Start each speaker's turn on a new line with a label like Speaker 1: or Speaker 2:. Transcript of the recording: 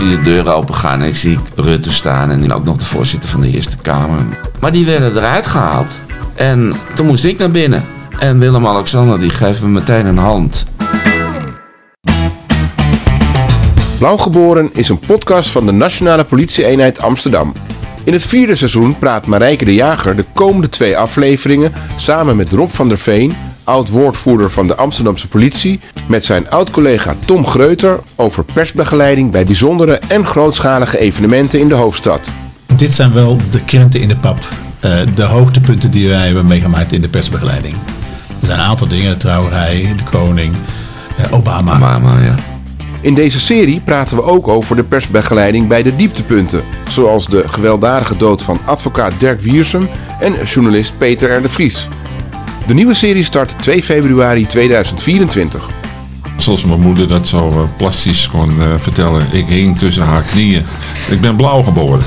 Speaker 1: zie de deuren open gaan en ik zie Rutte staan en ook nog de voorzitter van de Eerste Kamer. Maar die werden eruit gehaald en toen moest ik naar binnen. En Willem-Alexander die geeft me meteen een hand.
Speaker 2: Blauwgeboren is een podcast van de Nationale Politie-eenheid Amsterdam. In het vierde seizoen praat Marijke de Jager de komende twee afleveringen samen met Rob van der Veen, oud-woordvoerder van de Amsterdamse politie, met zijn oud-collega Tom Greuter over persbegeleiding bij bijzondere en grootschalige evenementen in de hoofdstad.
Speaker 3: Dit zijn wel de krenten in de pap. Uh, de hoogtepunten die wij hebben meegemaakt in de persbegeleiding. Er zijn een aantal dingen, de trouwerij, de koning, uh, Obama.
Speaker 1: Obama, ja.
Speaker 2: In deze serie praten we ook over de persbegeleiding bij de dieptepunten, zoals de gewelddadige dood van advocaat Dirk Wiersum en journalist Peter R. de Vries. De nieuwe serie start 2 februari 2024.
Speaker 4: Zoals mijn moeder dat zo plastisch kon uh, vertellen, ik hing tussen haar knieën. Ik ben blauw geboren.